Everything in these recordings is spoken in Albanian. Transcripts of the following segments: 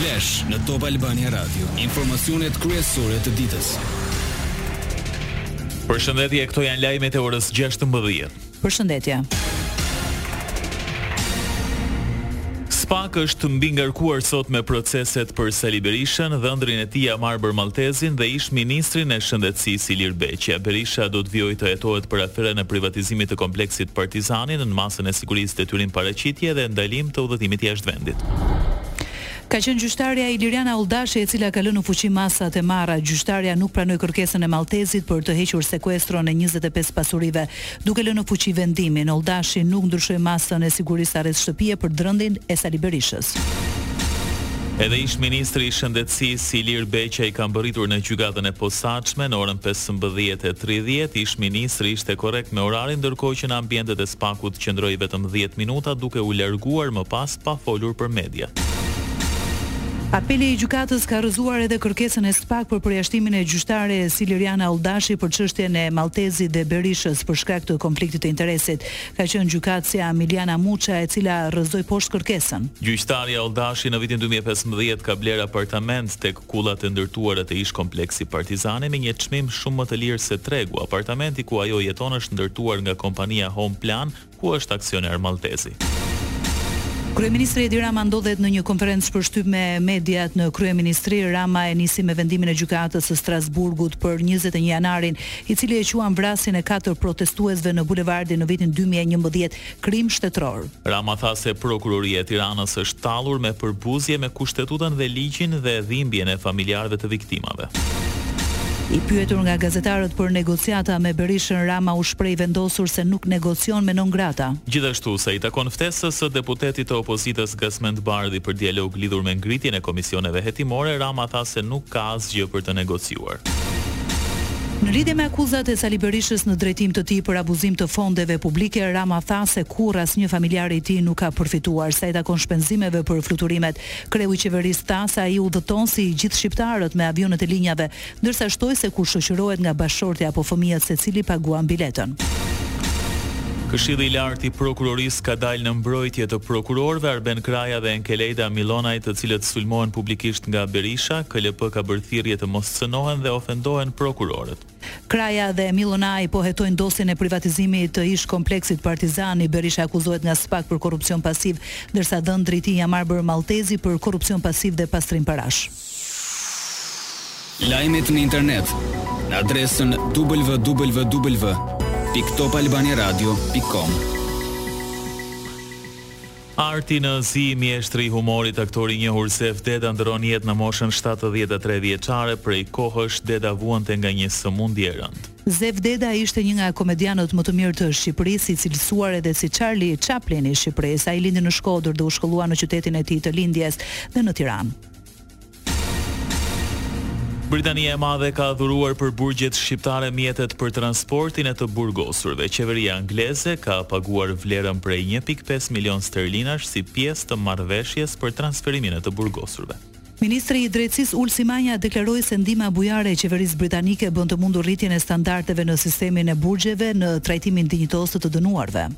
Flash në Top Albania Radio, informacionet kryesore të ditës. Përshëndetje, këto janë lajmet e orës 16. Përshëndetje. Spak është mbingarkuar sot me proceset për Sali Berishën, dhëndrin e tij Jamarbër Malltezin dhe ish ministrin e shëndetësisë Ilir Beqaj. Berisha do të vijojë të hetohet për aferën e privatizimit të kompleksit Partizani në Masën e sigurisë detyrim paraqitje dhe ndalim të udhëtimit jashtë vendit. Ka qenë gjyqtarja Iliriana Olldashi e cila ka lënë në fuqi masat e marra. Gjyqtarja nuk pranoi kërkesën e Malltezit për të hequr sekuestron e njëzet e pesë pasurive, duke lënë në fuqi vendimin. Olldashi nuk ndryshoi masën e sigurisë arrest shtëpie për dhëndrin e Sali Berishës. Edhe ish-ministri i Shëndetësisë, Ilir Beqaj ka mbërritur në gjykatën e posaçme, në orën pesëmbëdhjetë e tridhjetë, ish-ministri ishte korrekt me orarin ndërkohë që në ambientet e SPAK-ut qëndroi vetëm dhjetë minuta duke u larguar më pas pa folur për mediat. Apeli i gjykatës ka rrëzuar edhe kërkesën e spak për përjashtimin e gjyqtares Iliriana Olldashi për çështjen e Malltezit dhe Berishës për shkak të konfliktit të interesit. Ka qenë gjykatësja Miliana Muça e cila rrëzoi poshtë kërkesën. Gjyqtarja Olldashi në vitin dy mijë e pesëmbëdhjetë ka blerë apartament tek kullat e ndërtuara te ish-kompleksi Partizani me një çmim shumë më të lirë se tregu. Apartamenti ku ajo jeton është ndërtuar nga kompania Home Plan, ku është aksioner Malltezi. Kryeministri Edi Rama ndodhet në një konferencë për shtyp me mediat në kryeministri. Rama e nisi me vendimin e Gjykatës së Strasburgut për njëzet e një janarin. i cili e quan vrasjen e katër protestuesve në bulevard në vitin dy mijë e njëmbëdhjetë krim shtetëror. Rama tha se Prokuroria e Tiranës është tallur me përbuzje me Kushtetutën dhe ligjin dhe dhimbjen e familjarëve të viktimave. I pyetur nga gazetarët për negociata me Berishën, Rama u shpreh i vendosur se nuk negocion me non grata. Gjithashtu, sa i takon ftesës së deputetit të opozitës Gazmend Bardhi për dialog lidhur me ngritjen e komisioneve hetimore, Rama tha se nuk ka asgjë për të negociuar. ciuar. Në lidhje me akuzat e Sali Berishës në drejtim të tij për abuzim të fondeve publike, Rama tha se kurrë asnjë familjar i tij nuk ka përfituar. Sa i takon shpenzimeve për fluturimet, kreu i qeverisë tha se ai udhëton si gjithë shqiptarët me avionët e linjave, ndërsa shtoi se kur shoqërohet nga bashkëshortja apo fëmijët secili paguan biletën. Këshilli i Lartë i Prokurorisë ka dalë në mbrojtje të prokurorëve Arben Kraja dhe Enkeleda Millonai të cilët Sulmohen publikisht nga Berisha, KLP ka bërë thirrje të mos cënohen dhe ofendohen prokurorët. Kraja dhe Millonai po hetojnë dosjen e privatizimit të ish-kompleksit Partizani. Berisha akuzohet nga spak për korrupsion pasiv, ndërsa dhëndri i tij Jamarbër Malltezi për korrupsion pasiv dhe pastrim parash. Lajmet në internet në adresën www.topalbaniaradio.com. Arti në zi, mjeshtri i humorit, aktori i njohur Zef Deda ndërron jetë në moshën shtatëdhjetë e tre vjeçare, prej kohësh Deda vuante nga një sëmundje e rëndë. Zef Deda ishte një nga komedianët më të mirë të Shqipërisë, i cilësuar edhe si Çarli Çaplini i Shqipërisë. Ai lindi në Shkodër dhe u shkollua në qytetin e tij të lindjes dhe në Tiranë. Britania e Madhe ka dhuruar për burgjet shqiptare mjetet për transportin e të burgosurve. Qeveria angleze ka paguar vlerën prej një pikë pesë milionë sterlinash si pjesë të marrëveshjes për transferimin e të burgosurve. Ministri i Drejtësisë Ulsi Manja deklaroi se ndihma bujare e qeverisë britanike bën të mundur rritjen e standardeve në sistemin e burgjeve në trajtimin dinjitoz të të dënuarve.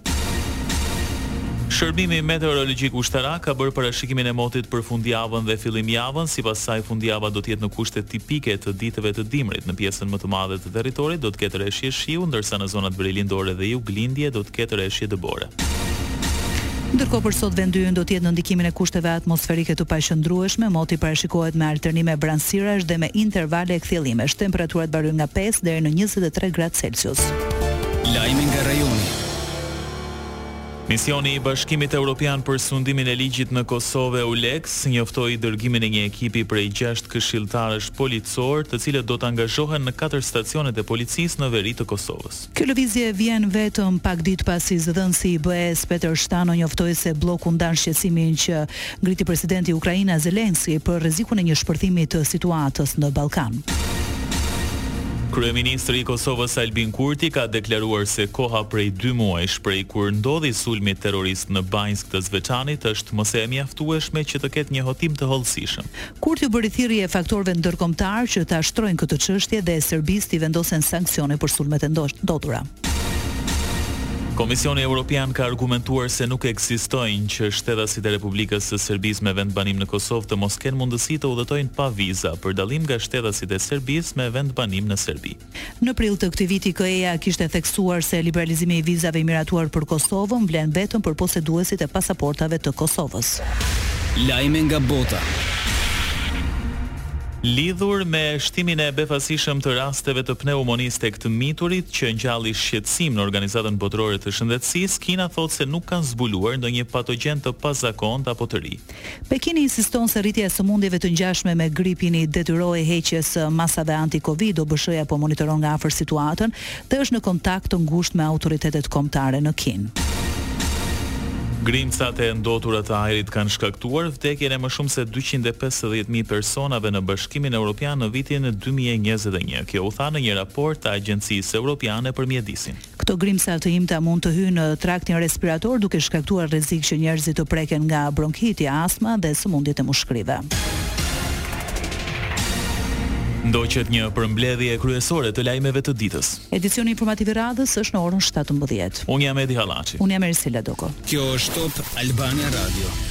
Shërbimi Meteorologjik Ushtarak ka bërë parashikimin e motit për fundjavën dhe fillim javën, sipas saj fundjava do të jetë në kushte tipike të ditëve të dimrit, në pjesën më të madhe të territorit do të ketë reshje shiu, ndërsa në zonat verilindore dhe juglindje do të ketë reshje dëbore. Ndërkohë për sot vendi ynë do të jetë nën ndikimin e kushteve atmosferike të paqëndrueshme, moti parashikohet me alternime vranësirash dhe me intervale kthjellimesh. Temperaturat variojnë nga pesë deri në njëzet e tre gradë Celsius. Lajme nga rajoni. Misioni i Bashkimit Europian për sundimin e ligjit në Kosovë, EULEX, njoftoi dërgimin e një ekipi prej gjashtë këshilltarësh policorë, të cilët do të angazhohen në katër stacionet e policisë në veri të Kosovës. Kjo lëvizje vjen vetëm pak ditë pasi zëdhënësi i BE-së, Peter Stano njoftoi se blloku ndan shqetësimin që ngriti presidenti ukrainas Zelensky për rrezikun e një shpërthimi të situatës në Ballkan. Kryeministri i Kosovës Albin Kurti ka deklaruar se koha prej dy muajsh prej kur ndodhi sulmi terrorist në Banjskë të Zveçanit është mëse e mjaftueshme që të ketë një hetim të hollësishëm. Kurti u bëri thirrje faktorëve ndërkombëtarë që ta shtrojnë këtë çështje dhe Serbisë t'i vendosen sanksione për sulmet e ndodhura. Komisioni Europian ka argumentuar se nuk ekzistojnë që shtetasit e Republikës së Serbisë me vendbanim në Kosovë të mos kenë mundësi të udhëtojnë pa viza, për dallim nga shtetasit e Serbisë me vendbanim në Serbi. Në prill të këtij viti KE-ja kishte theksuar se liberalizimi i vizave i miratuar për Kosovën vlen vetëm për poseduesit e pasaportave të Kosovës. Lajme nga bota. Lidhur me shtimin e befasishëm të rasteve të pneumonisë tek të miturit që ngjalli shqetësim në Organizatën Botërore të Shëndetësisë, Kina thotë se nuk kanë zbuluar ndonjë patogjen të pazakontë apo të ri. Pekini insiston se rritja e sëmundjeve të ngjashme me gripin i detyrohet heqjes së masave anti-Covid, OBSH-ja po monitoron nga afër situatën dhe është në kontakt të ngushtë me autoritetet kombëtare në Kinë. Grimcat e ndotura të ajrit kanë shkaktuar vdekjen e më shumë se dyqind e pesëdhjetë mijë personave në Bashkimin Europian në vitin dy mijë e njëzet e një. Kjo u tha në një raport të Agjencisë Europiane për Mjedisin. Këto grimca të imta mund të hyjnë në traktin respirator duke shkaktuar rrezik që njerëzit të preken nga bronkiti, astma dhe sëmundjet e mushkërive. Ndoqët një përmbledhje kryesore të lajmeve të ditës. Edicioni informativ i radhës është në orën shtatëmbëdhjetë. Unë jam Edi Hallaçi. Unë jam Ersila Doko. Kjo është Top Albania Radio.